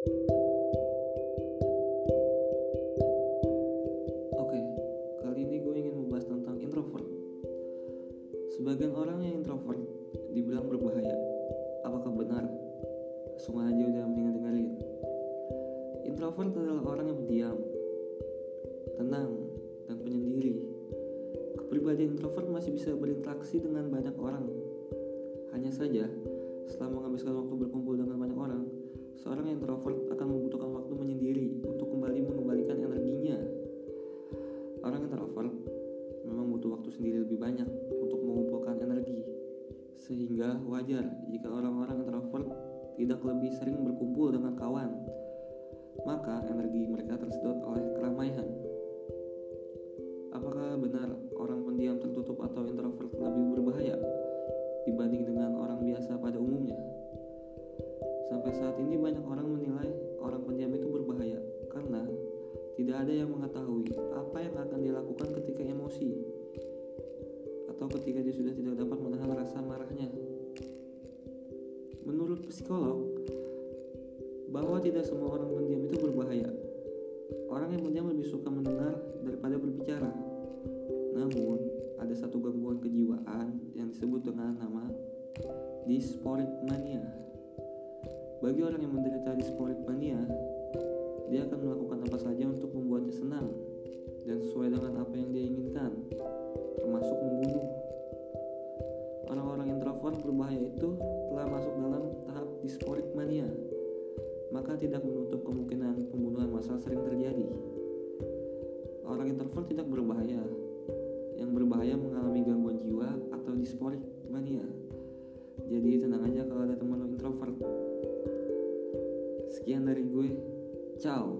Oke, kali ini gue ingin membahas tentang introvert. Sebagian orang yang introvert dibilang berbahaya. Apakah benar? Langsung aja udah mendingan dengerin. Introvert adalah orang yang diam, tenang, dan penyendiri. Kepribadian introvert masih bisa berinteraksi dengan banyak orang. Hanya saja, setelah menghabiskan waktu berkumpul dengan seorang introvert akan membutuhkan waktu menyendiri untuk kembali mengembalikan energinya. Orang introvert memang butuh waktu sendiri lebih banyak untuk mengumpulkan energi, sehingga wajar jika orang-orang introvert tidak lebih sering berkumpul dengan kawan, maka energi mereka tersedot oleh keramaian. Apakah benar orang pendiam tertutup atau introvert lebih berbahaya dibanding dengan orang biasa pada umumnya? Sampai saat ini banyak orang menilai orang pendiam itu berbahaya karena tidak ada yang mengetahui apa yang akan dia lakukan ketika emosi atau ketika dia sudah tidak dapat menahan rasa marahnya. Menurut psikolog, bahwa tidak semua orang pendiam itu berbahaya. Orang yang pendiam lebih suka mendengar daripada berbicara. Namun, ada satu gangguan kejiwaan yang disebut dengan nama dysphoria mania. Bagi orang yang menderita dysphoria mania, dia akan melakukan apa saja untuk membuatnya senang dan sesuai dengan apa yang dia inginkan, termasuk membunuh. Orang-orang introvert berbahaya itu telah masuk dalam tahap dysphoria mania, maka tidak menutup kemungkinan pembunuhan massal sering terjadi. Orang introvert tidak berbahaya, yang berbahaya mengalami gangguan jiwa atau dysphoria mania. Jadi tenang aja kalau ada teman lo introvert. Sekian dari gue. Ciao.